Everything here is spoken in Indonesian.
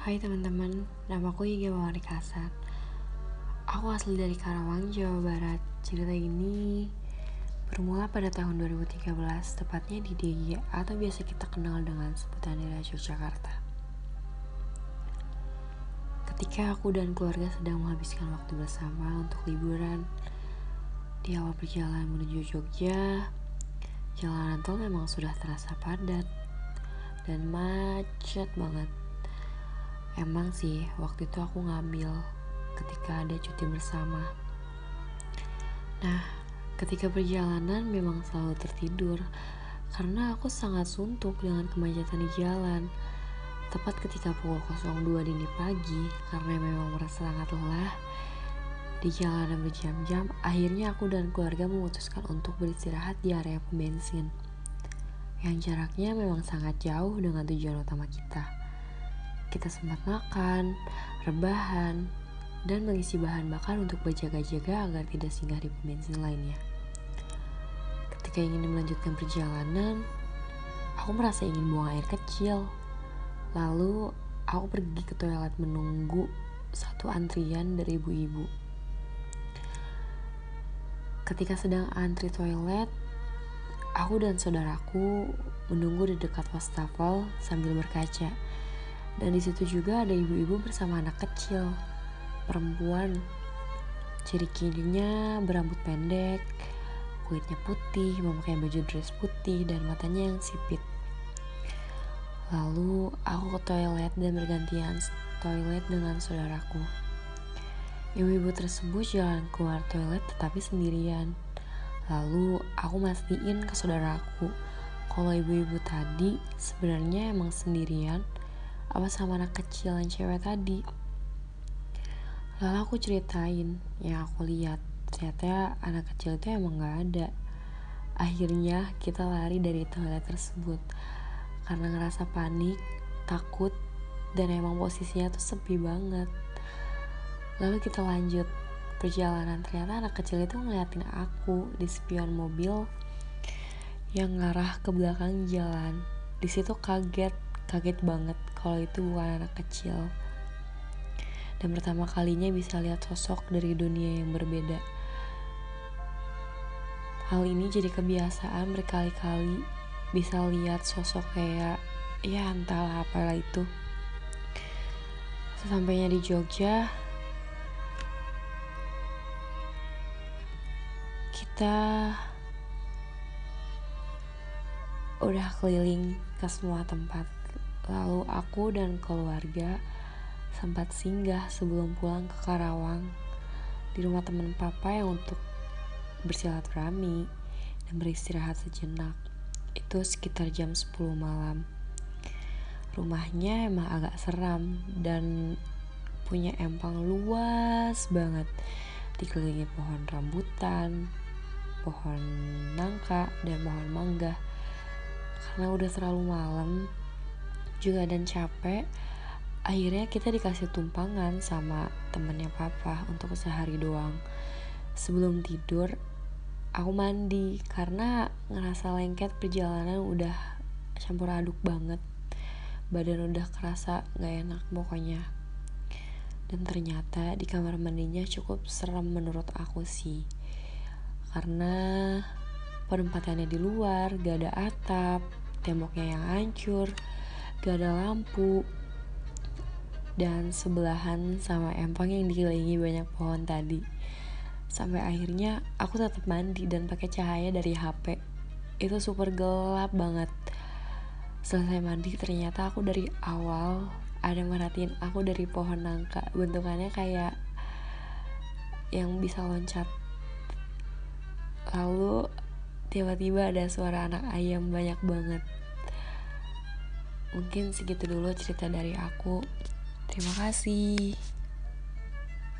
Hai teman-teman, namaku Mawari Kasar. Aku asli dari Karawang, Jawa Barat. Cerita ini bermula pada tahun 2013, tepatnya di DIY atau biasa kita kenal dengan sebutan daerah Yogyakarta. Ketika aku dan keluarga sedang menghabiskan waktu bersama untuk liburan, di awal perjalanan menuju Jogja, jalanan tol memang sudah terasa padat dan macet banget Emang sih, waktu itu aku ngambil ketika ada cuti bersama. Nah, ketika perjalanan memang selalu tertidur karena aku sangat suntuk dengan kemacetan di jalan. Tepat ketika pukul 02 dini pagi, karena memang merasa sangat lelah, di jalanan berjam-jam, akhirnya aku dan keluarga memutuskan untuk beristirahat di area pom bensin. Yang jaraknya memang sangat jauh dengan tujuan utama kita kita sempat makan, rebahan, dan mengisi bahan bakar untuk berjaga-jaga agar tidak singgah di pembensin lainnya. Ketika ingin melanjutkan perjalanan, aku merasa ingin buang air kecil. Lalu, aku pergi ke toilet menunggu satu antrian dari ibu-ibu. Ketika sedang antri toilet, aku dan saudaraku menunggu di dekat wastafel sambil berkaca dan di situ juga ada ibu-ibu bersama anak kecil, perempuan. Ciri cirinya berambut pendek, kulitnya putih, memakai baju dress putih, dan matanya yang sipit. Lalu aku ke toilet dan bergantian toilet dengan saudaraku. Ibu-ibu tersebut jalan keluar toilet tetapi sendirian. Lalu aku mastiin ke saudaraku kalau ibu-ibu tadi sebenarnya emang sendirian apa sama anak kecil yang cewek tadi. Lalu aku ceritain yang aku lihat ternyata anak kecil itu emang gak ada. Akhirnya kita lari dari toilet tersebut. Karena ngerasa panik takut dan emang posisinya tuh sepi banget. Lalu kita lanjut perjalanan. Ternyata anak kecil itu ngeliatin aku di spion mobil yang ngarah ke belakang jalan. Di situ kaget kaget banget kalau itu bukan anak kecil. Dan pertama kalinya bisa lihat sosok dari dunia yang berbeda. Hal ini jadi kebiasaan berkali-kali bisa lihat sosok kayak ya entahlah apalah itu. Sesampainya di Jogja kita udah keliling ke semua tempat Lalu aku dan keluarga sempat singgah sebelum pulang ke Karawang di rumah teman papa yang untuk bersilaturahmi dan beristirahat sejenak. Itu sekitar jam 10 malam. Rumahnya emang agak seram dan punya empang luas banget dikelilingi pohon rambutan, pohon nangka, dan pohon mangga. Karena udah terlalu malam, juga dan capek akhirnya kita dikasih tumpangan sama temennya papa untuk sehari doang. Sebelum tidur aku mandi karena ngerasa lengket perjalanan udah campur aduk banget. Badan udah kerasa gak enak pokoknya. Dan ternyata di kamar mandinya cukup serem menurut aku sih. Karena penempatannya di luar gak ada atap temboknya yang hancur gak ada lampu. Dan sebelahan sama empang yang dikelilingi banyak pohon tadi. Sampai akhirnya aku tetap mandi dan pakai cahaya dari HP itu super gelap banget. Selesai mandi ternyata aku dari awal ada merhatiin aku dari pohon nangka. Bentukannya kayak yang bisa loncat. Lalu tiba-tiba ada suara anak ayam banyak banget Mungkin segitu dulu cerita dari aku. Terima kasih.